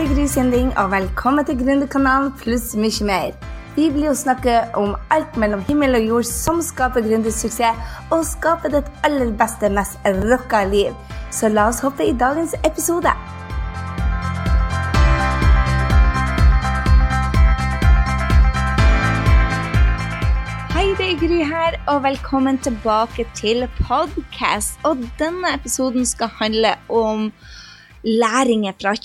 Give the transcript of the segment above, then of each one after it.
er Gry Sinding, og velkommen til Gründerkanalen pluss mye mer. Vi blir jo snakke om alt mellom himmel og jord som skaper gründersuksess, og skaper ditt aller beste, mest rocka liv. Så la oss hoppe i dagens episode. Gry her, og velkommen tilbake til podcast. Og denne episoden skal handle om læringer fra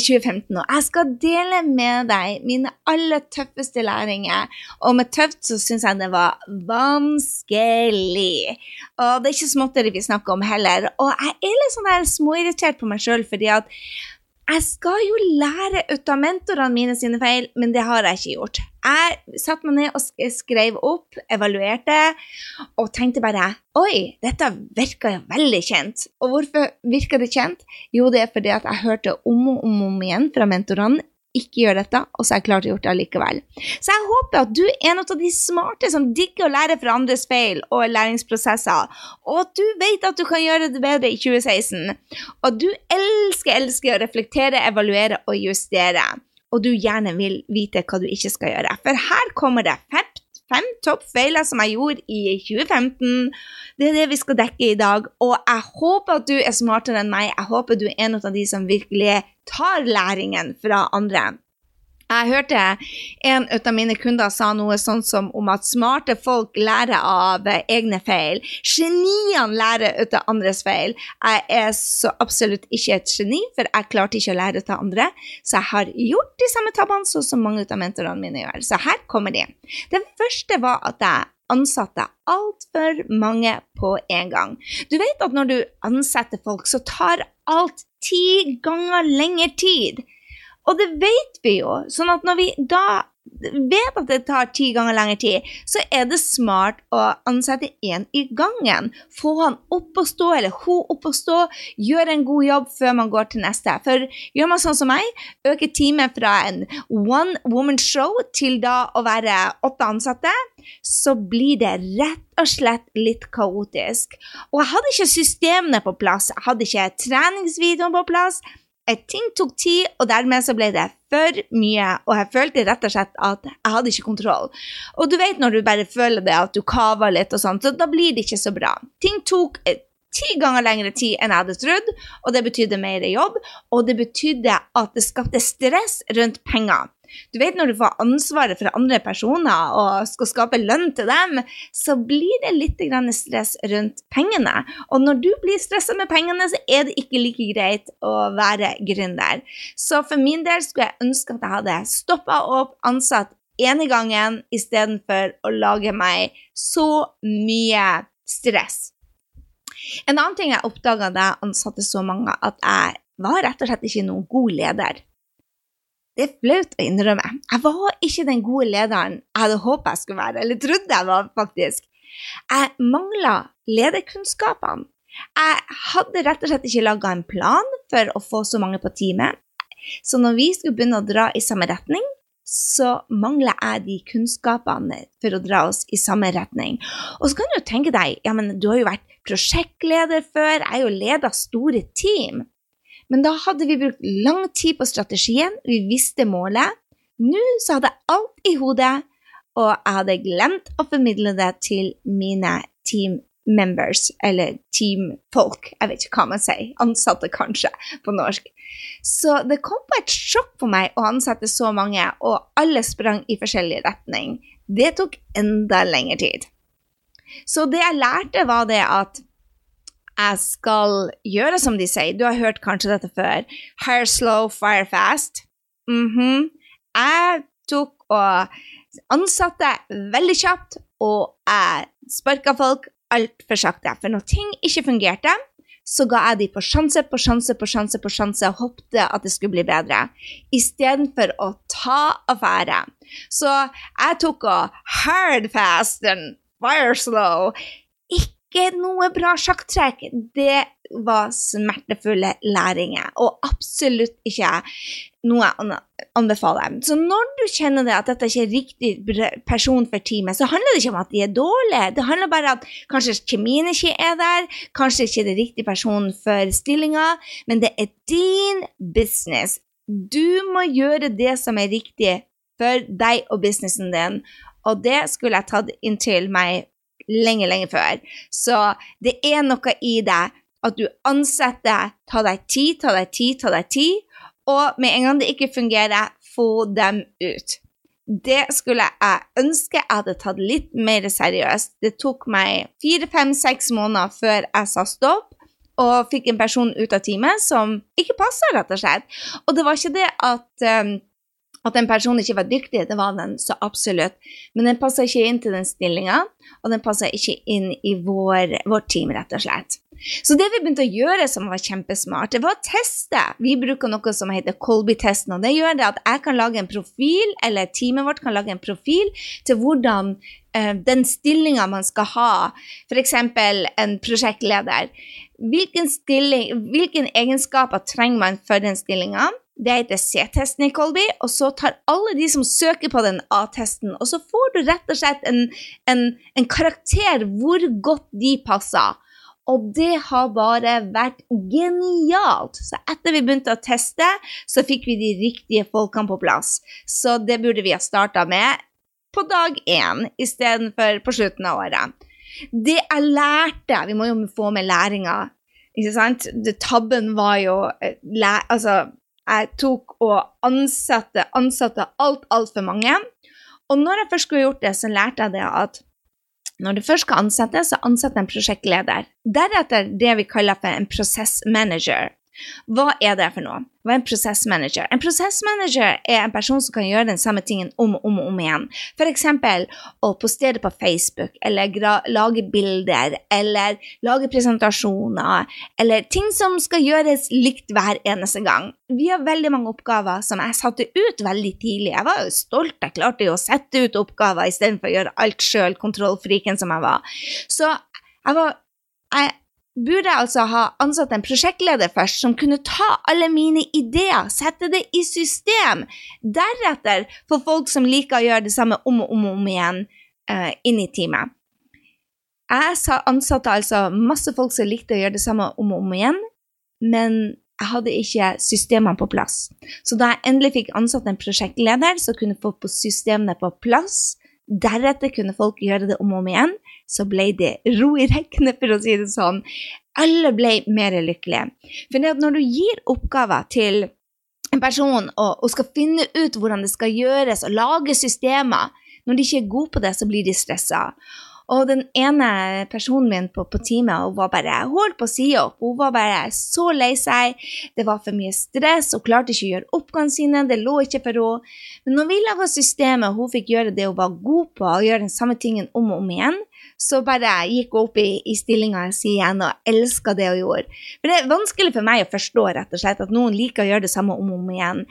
2015. 2015 nå. jeg skal dele med deg mine aller tøffeste læringer. Og med tøft så syns jeg det var vanskelig. Og det er ikke småtteri vi snakker om heller. Og jeg er litt sånn småirritert på meg sjøl, fordi at jeg skal jo lære ut av mentorene mine sine feil, men det har jeg ikke gjort. Jeg satte meg ned og skrev opp, evaluerte, og tenkte bare Oi, dette virka veldig kjent. Og hvorfor virker det kjent? Jo, det er fordi at jeg hørte om og om, om igjen fra mentorene ikke gjør dette, og så har jeg klart å gjøre det allikevel. Så jeg håper at du er en av de smarte som digger å lære fra andres feil og læringsprosesser, og at du vet at du kan gjøre det bedre i 2016. Og du elsker, elsker å reflektere, evaluere og justere. Og du gjerne vil vite hva du ikke skal gjøre. For her kommer det fem, fem toppfeiler som jeg gjorde i 2015. Det er det vi skal dekke i dag. Og jeg håper at du er smartere enn meg. Jeg håper du er en av de som virkelig tar læringen fra andre. Jeg hørte en av mine kunder sa noe sånn som om at smarte folk lærer av egne feil. Geniene lærer av andres feil. Jeg er så absolutt ikke et geni, for jeg klarte ikke å lære av andre. Så jeg har gjort de samme tabbene sånn som mange av mentorene mine gjør. Så her kommer de. Den første var at jeg ansatte altfor mange på en gang. Du vet at når du ansetter folk, så tar alt ti ganger lengre tid. Og det vet vi jo. Sånn at når vi da vet at det tar ti ganger lengre tid, så er det smart å ansette én i gangen. Få han opp å stå, eller hun opp å stå, gjøre en god jobb før man går til neste. For gjør man sånn som meg, øker teamet fra en one woman show til da å være åtte ansatte, så blir det rett og slett litt kaotisk. Og jeg hadde ikke systemene på plass, jeg hadde ikke treningsvideoen på plass. Et ting tok tid, og dermed så ble det for mye, og jeg følte rett og slett at jeg hadde ikke kontroll. Og du vet når du bare føler det, at du kaver litt og sånn, så da blir det ikke så bra. Ting tok eh, ti ganger lengre tid enn jeg hadde trodd, og det betydde mer jobb, og det betydde at det skapte stress rundt penger. Du vet når du får ansvaret for andre personer og skal skape lønn til dem, så blir det litt stress rundt pengene. Og når du blir stressa med pengene, så er det ikke like greit å være gründer. Så for min del skulle jeg ønske at jeg hadde stoppa opp, ansatt ene gangen istedenfor å lage meg så mye stress. En annen ting jeg oppdaga da jeg ansatte så mange, at jeg var rett og slett ikke noen god leder. Det er flaut å innrømme. Jeg var ikke den gode lederen jeg hadde håpet jeg skulle være, eller trodde jeg var, faktisk. Jeg mangla lederkunnskapene. Jeg hadde rett og slett ikke laga en plan for å få så mange på teamet. Så når vi skulle begynne å dra i samme retning, så mangler jeg de kunnskapene for å dra oss i samme retning. Og så kan du jo tenke deg, ja, men du har jo vært prosjektleder før, jeg har jo leda store team. Men da hadde vi brukt lang tid på strategien, vi visste målet. Nå så hadde jeg alt i hodet, og jeg hadde glemt å formidle det til mine team members, eller teamfolk. Jeg vet ikke hva man sier. Ansatte, kanskje, på norsk. Så det kom på et sjokk for meg å ansette så mange, og alle sprang i forskjellig retning. Det tok enda lengre tid. Så det jeg lærte, var det at jeg skal gjøre som de sier. Du har hørt kanskje dette før. Hire slow, fire fast. Mm -hmm. Jeg tok og ansatte veldig kjapt, og jeg sparka folk altfor sakte. For når ting ikke fungerte, så ga jeg dem på sjanse på sjanse på sjanse på sjanse og håpte at det skulle bli bedre, istedenfor å ta affære. Så jeg tok og hard fast and fire slow ikke noe bra sjakktrekk. Det var smertefulle læringer, og absolutt ikke noe jeg anbefaler. Så når du kjenner det at dette ikke er riktig person for teamet, så handler det ikke om at de er dårlige. Det handler bare om at kanskje kjemien ikke er der, kanskje ikke det er riktig person for stillinga, men det er din business. Du må gjøre det som er riktig for deg og businessen din, og det skulle jeg tatt inntil meg lenge, lenge før. Så det er noe i det at du ansetter, ta deg tid, ta deg tid, ta deg tid, og med en gang det ikke fungerer, få dem ut. Det skulle jeg ønske jeg hadde tatt litt mer seriøst. Det tok meg fire, fem, seks måneder før jeg sa stopp og fikk en person ut av teamet som ikke passa, rett og slett. Og det var ikke det at um, at en person ikke var dyktig, det var den så absolutt, men den passa ikke inn til den stillinga, og den passa ikke inn i vår, team, rett og slett. Så det vi begynte å gjøre som var kjempesmart, det var å teste. Vi bruker noe som heter Colby-testen, og det gjør det at jeg kan lage en profil, eller teamet vårt kan lage en profil til hvordan eh, den stillinga man skal ha, f.eks. en prosjektleder. Hvilken, stilling, hvilken egenskaper trenger man for den stillinga? Det heter C-testen i Colby, og så tar alle de som søker på den A-testen, og så får du rett og slett en, en, en karakter hvor godt de passer. Og det har bare vært genialt. Så etter vi begynte å teste, så fikk vi de riktige folkene på plass. Så det burde vi ha starta med på dag én istedenfor på slutten av året. Det jeg lærte Vi må jo få med læringa. Ikke sant? Det, tabben var jo læ, Altså jeg tok og ansatte, ansatte alt, altfor mange. Og når jeg først skulle gjort det, så lærte jeg det at når du først skal ansette, så ansett en prosjektleder. Deretter det vi kaller for en prosessmanager. Hva er det for noe? Hva er en prosessmanager? En prosessmanager er en person som kan gjøre den samme tingen om og om, om igjen. F.eks. å postere på Facebook, eller lage bilder, eller lage presentasjoner, eller ting som skal gjøres likt hver eneste gang. Vi har veldig mange oppgaver som jeg satte ut veldig tidlig. Jeg var jo stolt, jeg klarte jo å sette ut oppgaver istedenfor å gjøre alt sjøl, kontrollfriken som jeg var. Så jeg var jeg, burde jeg altså ha ansatt en prosjektleder først, som kunne ta alle mine ideer, sette det i system. Deretter få folk som liker å gjøre det samme om og om, og om igjen, uh, inn i teamet. Jeg ansatte altså masse folk som likte å gjøre det samme om og om igjen, men jeg hadde ikke systemene på plass. Så da jeg endelig fikk ansatt en prosjektleder som kunne få systemene på plass, deretter kunne folk gjøre det om og om igjen, så ble det ro i rekkene, for å si det sånn. Alle ble mer lykkelige. For når du gir oppgaver til en person og, og, skal finne ut hvordan det skal gjøres, og lage systemer, når de ikke er gode på det, så blir de stressa. Og den ene personen min på, på teamet hun var bare holdt på å si opp. Hun var bare så lei seg. Det var for mye stress, hun klarte ikke å gjøre oppgavene sine. Det lå ikke for henne. Men når vi laga systemet, hun fikk gjøre det hun var god på, og gjøre den samme tingen om og om igjen, så bare gikk hun opp i, i stillinga si igjen og elska det hun gjorde. For det er vanskelig for meg å forstå rett og slett at noen liker å gjøre det samme om og om igjen.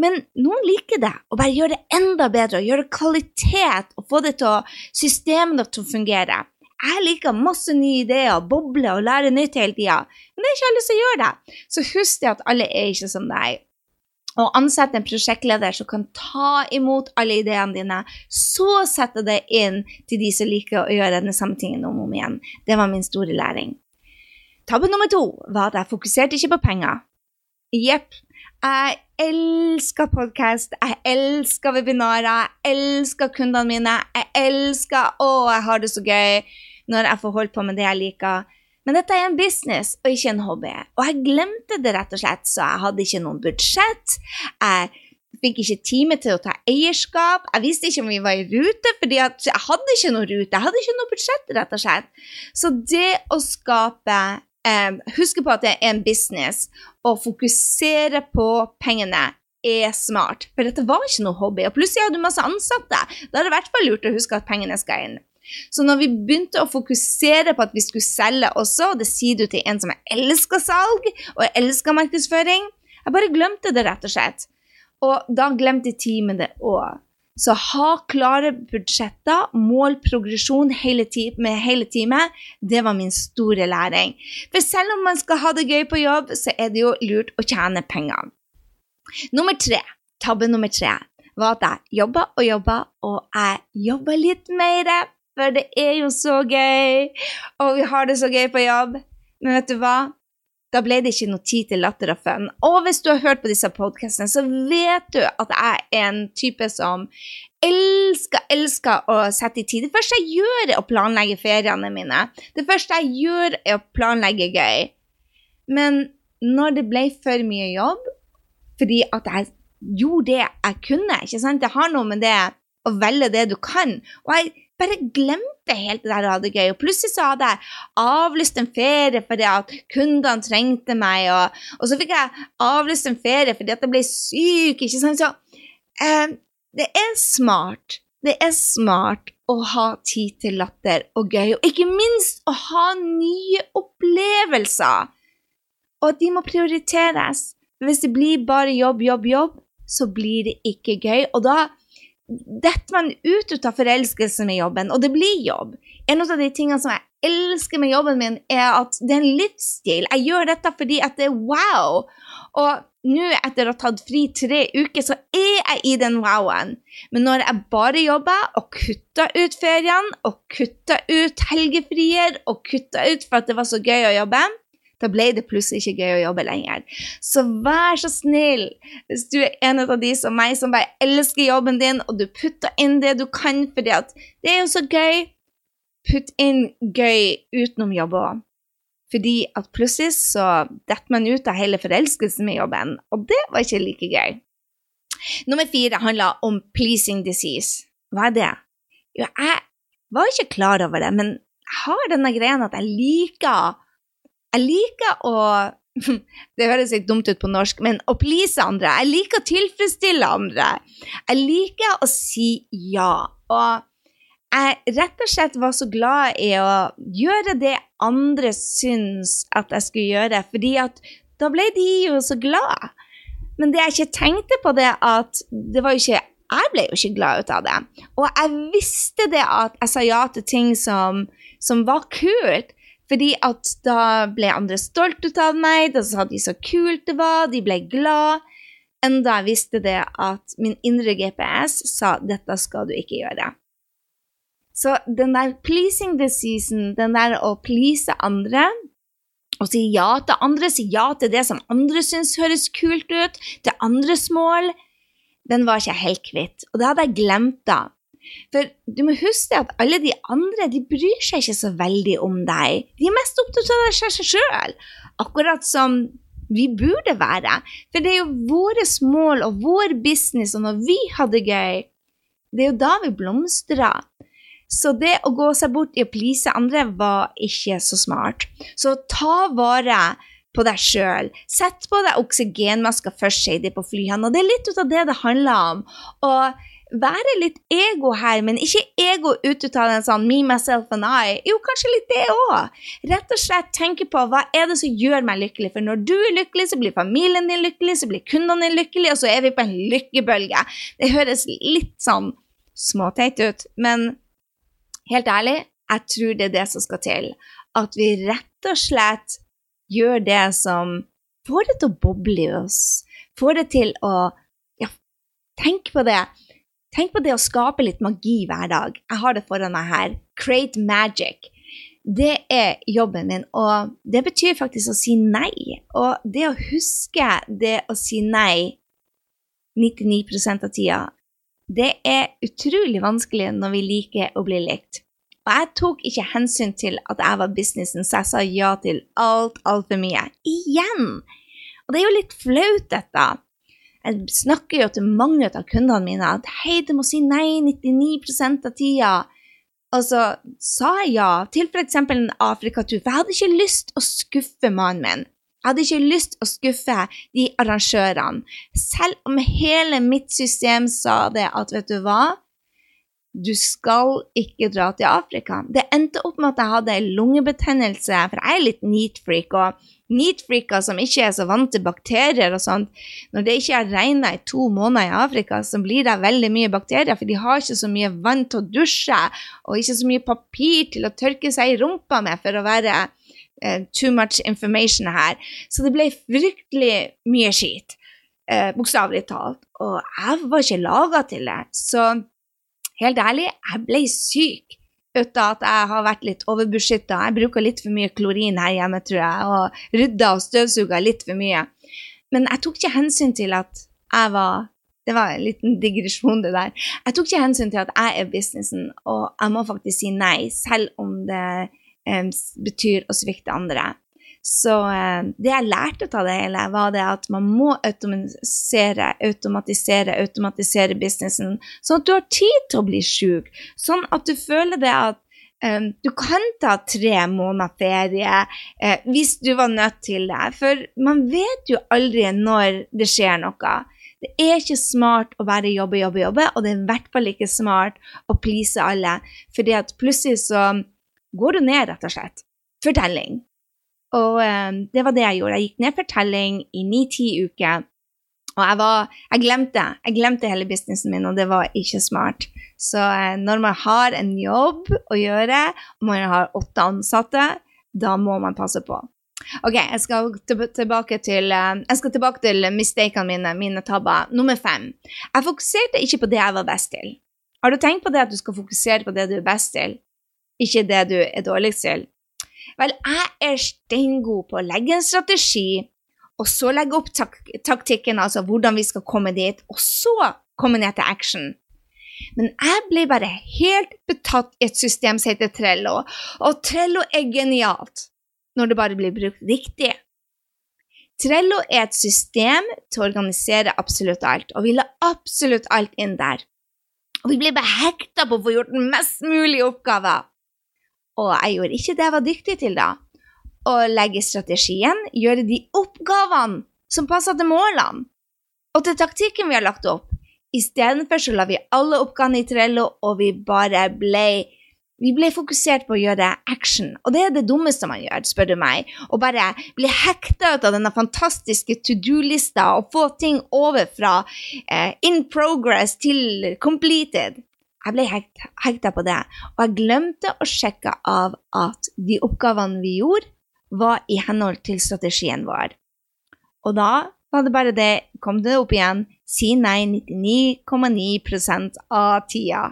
Men noen liker det, å bare gjøre det enda bedre, og gjøre kvalitet og få det til å, systemet til å fungere. Jeg liker masse nye ideer, boble og lære nytt hele tida, men det er ikke alle som gjør det. Så husk det at alle er ikke som deg og ansette en prosjektleder som kan ta imot alle ideene dine, så sette det inn til de som liker å gjøre den samme tingen om og om igjen. Det var min store læring. Tabbe nummer to var at jeg fokuserte ikke på penger. Jepp. Jeg elsker podkast, jeg elsker webinarer, jeg elsker kundene mine. Jeg elsker Å, jeg har det så gøy når jeg får holdt på med det jeg liker. Men dette er en business og ikke en hobby. Og jeg glemte det rett og slett, så jeg hadde ikke noen budsjett. Jeg fikk ikke time til å ta eierskap. Jeg visste ikke om vi var i rute, fordi jeg hadde ikke noe rute. Jeg hadde ikke noe budsjett, rett og slett. Så det å skape um, Huske på at det er en business, og fokusere på pengene er smart. For dette var ikke noe hobby. Og plutselig hadde du masse ansatte. Da er det i hvert fall lurt å huske at pengene skal inn. Så når vi begynte å fokusere på at vi skulle selge også, og det sier du til en som elsker salg og elsker markedsføring Jeg bare glemte det, rett og slett. Og da glemte teamet det òg. Så ha klare budsjetter, mål progresjon med hele teamet, det var min store læring. For selv om man skal ha det gøy på jobb, så er det jo lurt å tjene penger. Nummer tre, tabbe nummer tre var at jeg jobba og jobba, og jeg jobba litt mer for det er jo så gøy, og vi har det så gøy på jobb. Men vet du hva? Da ble det ikke noe tid til latter og fun. Og hvis du har hørt på disse podkastene, så vet du at jeg er en type som elsker, elsker å sette i tid. Det første jeg gjør, er å planlegge feriene mine. Det første jeg gjør, er å planlegge gøy. Men når det ble for mye jobb, fordi at jeg gjorde det jeg kunne ikke sant? Det har noe med det å velge det du kan. Og jeg bare glemte helt det der å ha det gøy. Og plutselig så hadde jeg avlyst en ferie fordi at kundene trengte meg, og, og så fikk jeg avlyst en ferie fordi at jeg ble syk. ikke sant? Så eh, det er smart. Det er smart å ha tid til latter og gøy, og ikke minst å ha nye opplevelser. Og de må prioriteres. Hvis det blir bare jobb, jobb, jobb, så blir det ikke gøy. Og da detter man ut av forelskelse med jobben, og det blir jobb. En av de tingene som jeg elsker med jobben min, er at det er en livsstil. Jeg gjør dette fordi at det er wow. Og nå, etter å ha tatt fri tre uker, så er jeg i den wowen. Men når jeg bare jobber og kutter ut feriene og kutter ut helgefrier og kutter ut for at det var så gøy å jobbe, da ble det plutselig ikke gøy å jobbe lenger. Så vær så snill, hvis du er en av de som meg, som bare elsker jobben din, og du putter inn det du kan fordi at det er jo så gøy, putt inn gøy utenom jobb òg. Fordi at plutselig så detter man ut av hele forelskelsen med jobben, og det var ikke like gøy. Nummer fire handler om pleasing disease. Hva er det? Jo, jeg var ikke klar over det, men jeg har denne greia at jeg liker jeg liker å Det høres litt dumt ut på norsk, men å please andre. Jeg liker å tilfredsstille andre. Jeg liker å si ja. Og jeg rett og slett var så glad i å gjøre det andre syns at jeg skulle gjøre, fordi at da ble de jo så glad. Men det jeg ikke tenkte på, det at det var jo ikke Jeg ble jo ikke glad ut av det. Og jeg visste det at jeg sa ja til ting som, som var kult. Fordi at da ble andre stolt ut av meg, da sa de så kult det var, de ble glad. Enda jeg visste det at min indre GPS sa 'dette skal du ikke gjøre'. Så den der pleasing the season, den der å please andre, og si ja til andre, si ja til det som andre syns høres kult ut, til andres mål, den var ikke helt kvitt. Og det hadde jeg glemt da. For du må huske at alle de andre de bryr seg ikke så veldig om deg. De er mest opptatt av seg sjøl, akkurat som vi burde være. For det er jo våre mål og vår business, og når vi har det gøy, det er jo da vi blomstrer. Så det å gå seg bort i å please andre var ikke så smart. Så ta vare på deg sjøl. Sett på deg oksygenmasker først, Shady, på flyene. Og det er litt ut av det det handler om. Og være litt ego her, men ikke ego ut av den sånn me, myself and I. Jo, kanskje litt det òg. Rett og slett tenke på hva er det som gjør meg lykkelig. For når du er lykkelig, så blir familien din lykkelig, så blir kundene dine lykkelige, og så er vi på en lykkebølge. Det høres litt sånn småteit ut, men helt ærlig, jeg tror det er det som skal til. At vi rett og slett gjør det som får det til å boble i oss. Får det til å ja, tenk på det. Tenk på det å skape litt magi hver dag. Jeg har det foran meg her. Create magic. Det er jobben min, og det betyr faktisk å si nei. Og det å huske det å si nei 99% av tida, det er utrolig vanskelig når vi liker å bli likt. Og jeg tok ikke hensyn til at jeg var businessen, så jeg sa ja til alt, altfor mye. Igjen! Og det er jo litt flaut, dette. Jeg snakker jo til mange av kundene mine at hei, du må si nei 99 av tida. Og så sa jeg ja til f.eks. en Afrikatur, for jeg hadde ikke lyst å skuffe mannen min. Jeg hadde ikke lyst å skuffe de arrangørene, selv om hele mitt system sa det at vet du hva, du skal ikke dra til Afrika. Det endte opp med at jeg hadde lungebetennelse, for jeg er litt neat-freak. og neat-freaker som ikke er så vant til bakterier og sånt, når det ikke har regna i to måneder i Afrika, så blir det veldig mye bakterier, for de har ikke så mye vann til å dusje, og ikke så mye papir til å tørke seg i rumpa med for å være uh, too much information her. Så det ble fryktelig mye skit, uh, bokstavelig talt, og jeg var ikke laga til det. Så helt ærlig, jeg ble syk ut av at jeg har vært litt overbeskytta. Jeg bruker litt for mye klorin her hjemme, tror jeg, og rydda og støvsuga litt for mye. Men jeg tok ikke hensyn til at jeg var Det var en liten digresjon, det der. Jeg tok ikke hensyn til at jeg er businessen, og jeg må faktisk si nei, selv om det um, betyr å svikte andre. Så uh, det jeg lærte av det hele, var det at man må automatisere, automatisere, automatisere businessen, sånn at du har tid til å bli sjuk. Sånn at du føler det at um, du kan ta tre måneder ferie uh, hvis du var nødt til det. For man vet jo aldri når det skjer noe. Det er ikke smart å bare jobbe, jobbe, jobbe, og det er i hvert fall ikke smart å please alle, fordi at plutselig så går du ned, rett og slett. Fortelling. Og um, det var det jeg gjorde. Jeg gikk ned fortelling i ni-ti uker. Og jeg var Jeg glemte jeg glemte hele businessen min, og det var ikke smart. Så uh, når man har en jobb å gjøre, og man har åtte ansatte, da må man passe på. Ok, jeg skal tilbake til, uh, jeg skal tilbake til mistakene mine, mine tabber. Nummer fem. Jeg fokuserte ikke på det jeg var best til. Har du tenkt på det at du skal fokusere på det du er best til, ikke det du er dårligst til? Vel, jeg er steingod på å legge en strategi, og så legge opp tak taktikken, altså hvordan vi skal komme dit, og så komme ned til action. Men jeg ble bare helt betatt i et system som heter Trello, og Trello er genialt når det bare blir brukt riktig. Trello er et system til å organisere absolutt alt, og vi la absolutt alt inn der. Og vi ble behekta på å få gjort mest mulige oppgaver. Og jeg gjorde ikke det jeg var dyktig til, da. Å legge strategien, gjøre de oppgavene som passer til målene, og til taktikken vi har lagt opp. Istedenfor så la vi alle oppgavene i Trello, og vi bare ble vi ble fokusert på å gjøre action, og det er det dummeste man gjør, spør du meg. Å bare bli hekta ut av denne fantastiske to do-lista og få ting over fra eh, in progress til completed. Jeg ble hekt, hekta på det, og jeg glemte å sjekke av at de oppgavene vi gjorde, var i henhold til strategien vår. Og da var det bare det, kom det opp igjen, si nei 99,9 av tida.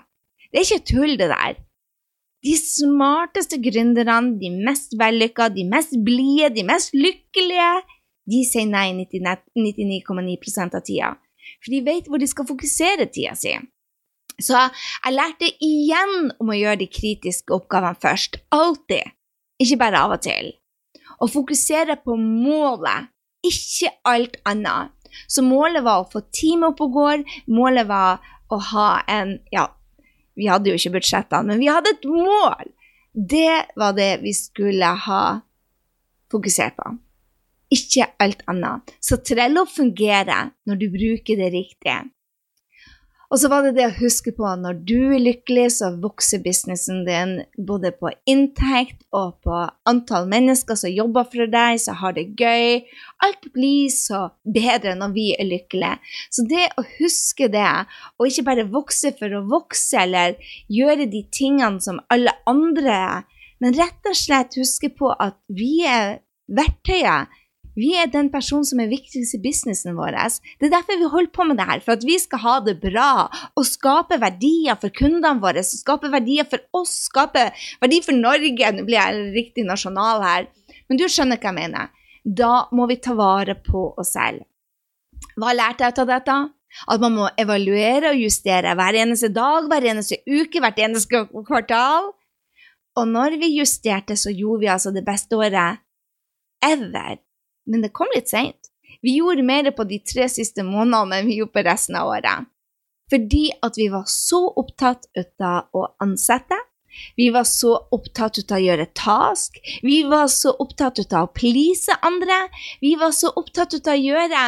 Det er ikke tull, det der. De smarteste gründerne, de mest vellykka, de mest blide, de mest lykkelige, de sier nei 99,9 av tida. For de vet hvor de skal fokusere tida si. Så jeg lærte igjen om å gjøre de kritiske oppgavene først. Alltid. Ikke bare av og til. Å fokusere på målet, ikke alt annet. Så målet var å få teamet opp og går. Målet var å ha en ja, vi hadde jo ikke budsjettene, men vi hadde et mål. Det var det vi skulle ha fokusert på. Ikke alt annet. Så Trello fungerer når du bruker det riktige. Og så var det det å huske på at når du er lykkelig, så vokser businessen din både på inntekt og på antall mennesker som jobber for deg, som har det gøy. Alt blir så bedre når vi er lykkelige. Så det å huske det, og ikke bare vokse for å vokse eller gjøre de tingene som alle andre, men rett og slett huske på at vi er verktøyet vi er den personen som er viktigst i businessen vår. Det er derfor vi holder på med det her, for at vi skal ha det bra og skape verdier for kundene våre, skape verdier for oss, skape verdier for Norge. Nå blir jeg riktig nasjonal her, men du skjønner hva jeg mener. Da må vi ta vare på oss selv. Hva lærte jeg av dette? At man må evaluere og justere hver eneste dag, hver eneste uke, hvert eneste kvartal. Og når vi justerte, så gjorde vi altså det beste året ever men det kom litt seint. Vi gjorde mer på de tre siste månedene enn vi gjorde på resten av året. Fordi at vi var så opptatt av å ansette, vi var så opptatt av å gjøre task, vi var så opptatt av å please andre, vi var så opptatt av å gjøre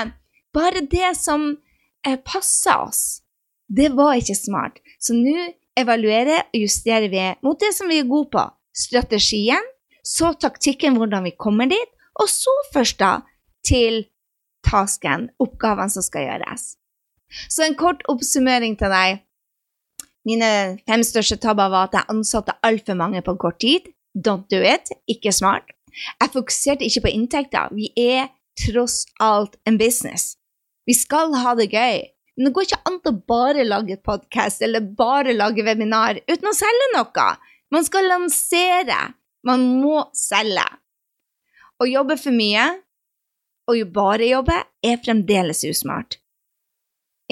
bare det som eh, passa oss. Det var ikke smart. Så nå evaluerer og justerer vi mot det som vi er gode på. Strategien, så taktikken, hvordan vi kommer dit, og så først da til tasken, oppgavene som skal gjøres. Så en kort oppsummering til deg. Mine fem største tabber var at jeg ansatte altfor mange på kort tid. Don't do it. Ikke smart. Jeg fokuserte ikke på inntekter. Vi er tross alt en business. Vi skal ha det gøy. Men det går ikke an å bare lage podkast eller bare lage webinar uten å selge noe. Man skal lansere. Man må selge. Å jobbe for mye, og jo bare jobbe, er fremdeles usmart.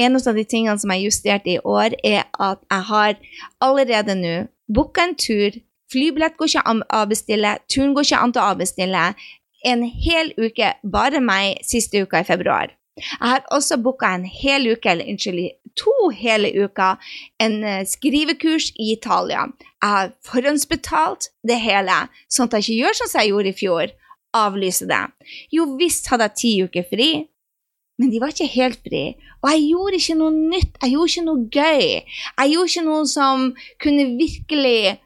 En av de tingene som jeg justerte i år, er at jeg har allerede nå booka en tur. Flybillett går ikke an å avbestille, turen går ikke an å avbestille. En hel uke, bare meg, siste uka i februar. Jeg har også booka en hel uke, eller unnskyld, to hele uker, en eh, skrivekurs i Italia. Jeg har forhåndsbetalt det hele, sånn at jeg ikke gjør sånn som jeg gjorde i fjor, avlyse det. Jo visst hadde jeg ti uker fri, men de var ikke helt fri. Og jeg gjorde ikke noe nytt, jeg gjorde ikke noe gøy. Jeg gjorde ikke noe som kunne virkelig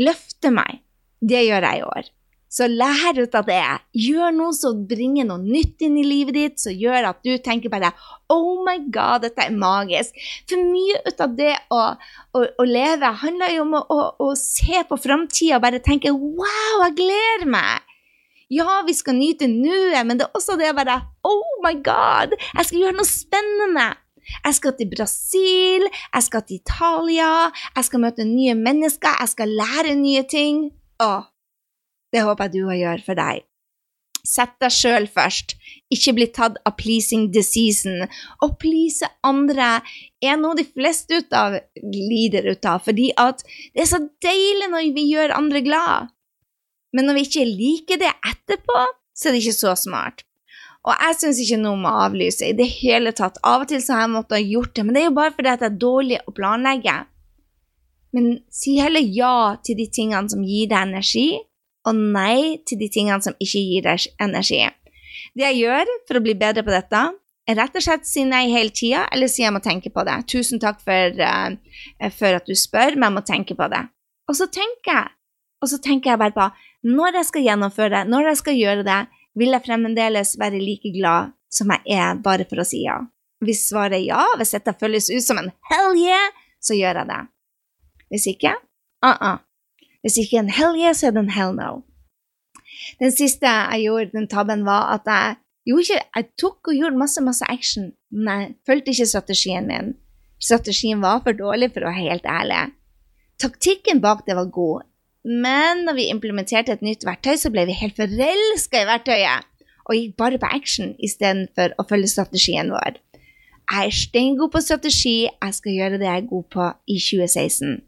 løfte meg. Det gjør jeg i år. Så lær ut av det. Gjør noe som bringer noe nytt inn i livet ditt, som gjør at du tenker bare Oh my God, dette er magisk. For mye ut av det å, å, å leve handler jo om å, å, se på framtida og bare tenke Wow, jeg gleder meg. Ja, vi skal nyte nuet, men det er også det å bare Oh my God, jeg skal gjøre noe spennende. Jeg skal til Brasil, jeg skal til Italia, jeg skal møte nye mennesker, jeg skal lære nye ting. Åh, det håper jeg du òg gjør for deg. Sett deg sjøl først. Ikke bli tatt av pleasing the season. Å please andre er noe de fleste ut av lider ut av, fordi at det er så deilig når vi gjør andre glad. Men når vi ikke liker det etterpå, så er det ikke så smart. Og jeg syns ikke noe om å avlyse i det hele tatt. Av og til så har jeg måttet ha gjort det, men det er jo bare fordi at det er dårlig å planlegge. Men si heller ja til de tingene som gir deg energi, og nei til de tingene som ikke gir deg energi. Det jeg gjør for å bli bedre på dette, er rett og slett si nei hele tida, eller si jeg må tenke på det. Tusen takk for, uh, for, at du spør, men jeg må tenke på det. Og så tenker jeg. Og så tenker jeg bare på når jeg skal gjennomføre det, når jeg skal gjøre det, vil jeg fremdeles være like glad som jeg er bare for å si ja. Hvis svaret er ja, hvis dette føles ut som en hell yeah, så gjør jeg det. Hvis ikke, uh -uh. Hvis ikke en hell yeah, så er det en hell no. Den siste jeg gjorde, den tabben, var at jeg ikke, jeg tok og gjorde masse, masse action, men jeg fulgte ikke strategien min. Strategien var for dårlig, for å være helt ærlig. Taktikken bak det var god, men når vi implementerte et nytt verktøy, så ble vi helt forelska i verktøyet og gikk bare på action istedenfor å følge strategien vår. Jeg er steingod på strategi, jeg skal gjøre det jeg er god på i 2016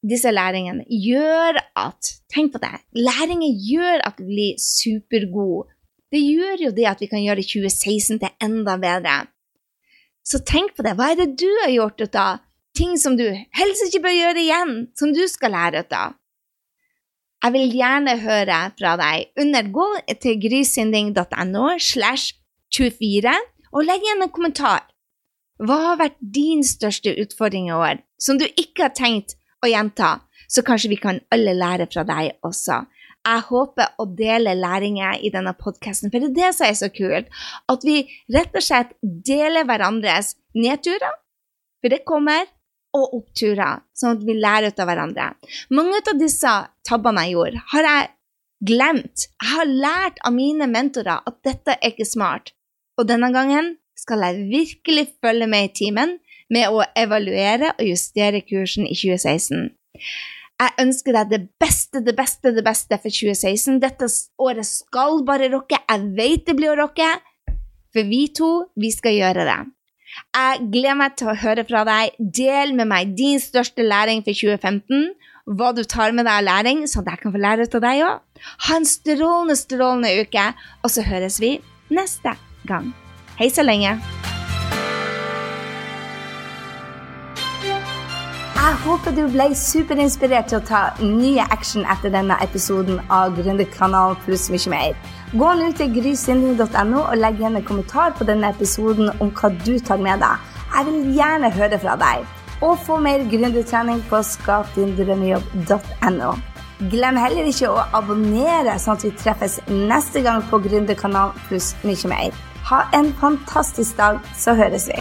disse læringene gjør at Tenk på det. Læringer gjør at vi blir supergode. Det gjør jo det at vi kan gjøre 2016 til enda bedre. Så tenk på det. Hva er det du har gjort ut av ting som du helst ikke bør gjøre igjen, som du skal lære av? Jeg vil gjerne høre fra deg. Under gå til grysynding.no slash 24 og legg igjen en kommentar. Hva har vært din største utfordring i år, som du ikke har tenkt å gjenta, så kanskje vi kan alle lære fra deg også. Jeg håper å dele læringer i denne podkasten, for det er det som er så kult. At vi rett og slett deler hverandres nedturer, for det kommer, og oppturer, sånn at vi lærer ut av hverandre. Mange av disse tabbene jeg gjorde, har jeg glemt. Jeg har lært av mine mentorer at dette er ikke smart. Og denne gangen skal jeg virkelig følge med i timen med å evaluere og justere kursen i 2016. Jeg ønsker deg det beste, det beste, det beste for 2016. Dette året skal bare rocke. Jeg vet det blir å rocke, for vi to, vi skal gjøre det. Jeg gleder meg til å høre fra deg. Del med meg din største læring for 2015. Hva du tar med deg av læring, sånn at jeg kan få lære av deg òg. Ha en strålende, strålende uke, og så høres vi neste gang. Hei så lenge. Jeg håper du ble superinspirert til å ta nye action etter denne episoden av Gründerkanalen pluss mye mer. Gå nå til grysynding.no og legg igjen en kommentar på denne episoden om hva du tar med deg. Jeg vil gjerne høre fra deg. Og få mer gründertrening på skapdindrømmejobb.no. Glem heller ikke å abonnere, sånn at vi treffes neste gang på Gründerkanalen pluss mye mer. Ha en fantastisk dag, så høres vi.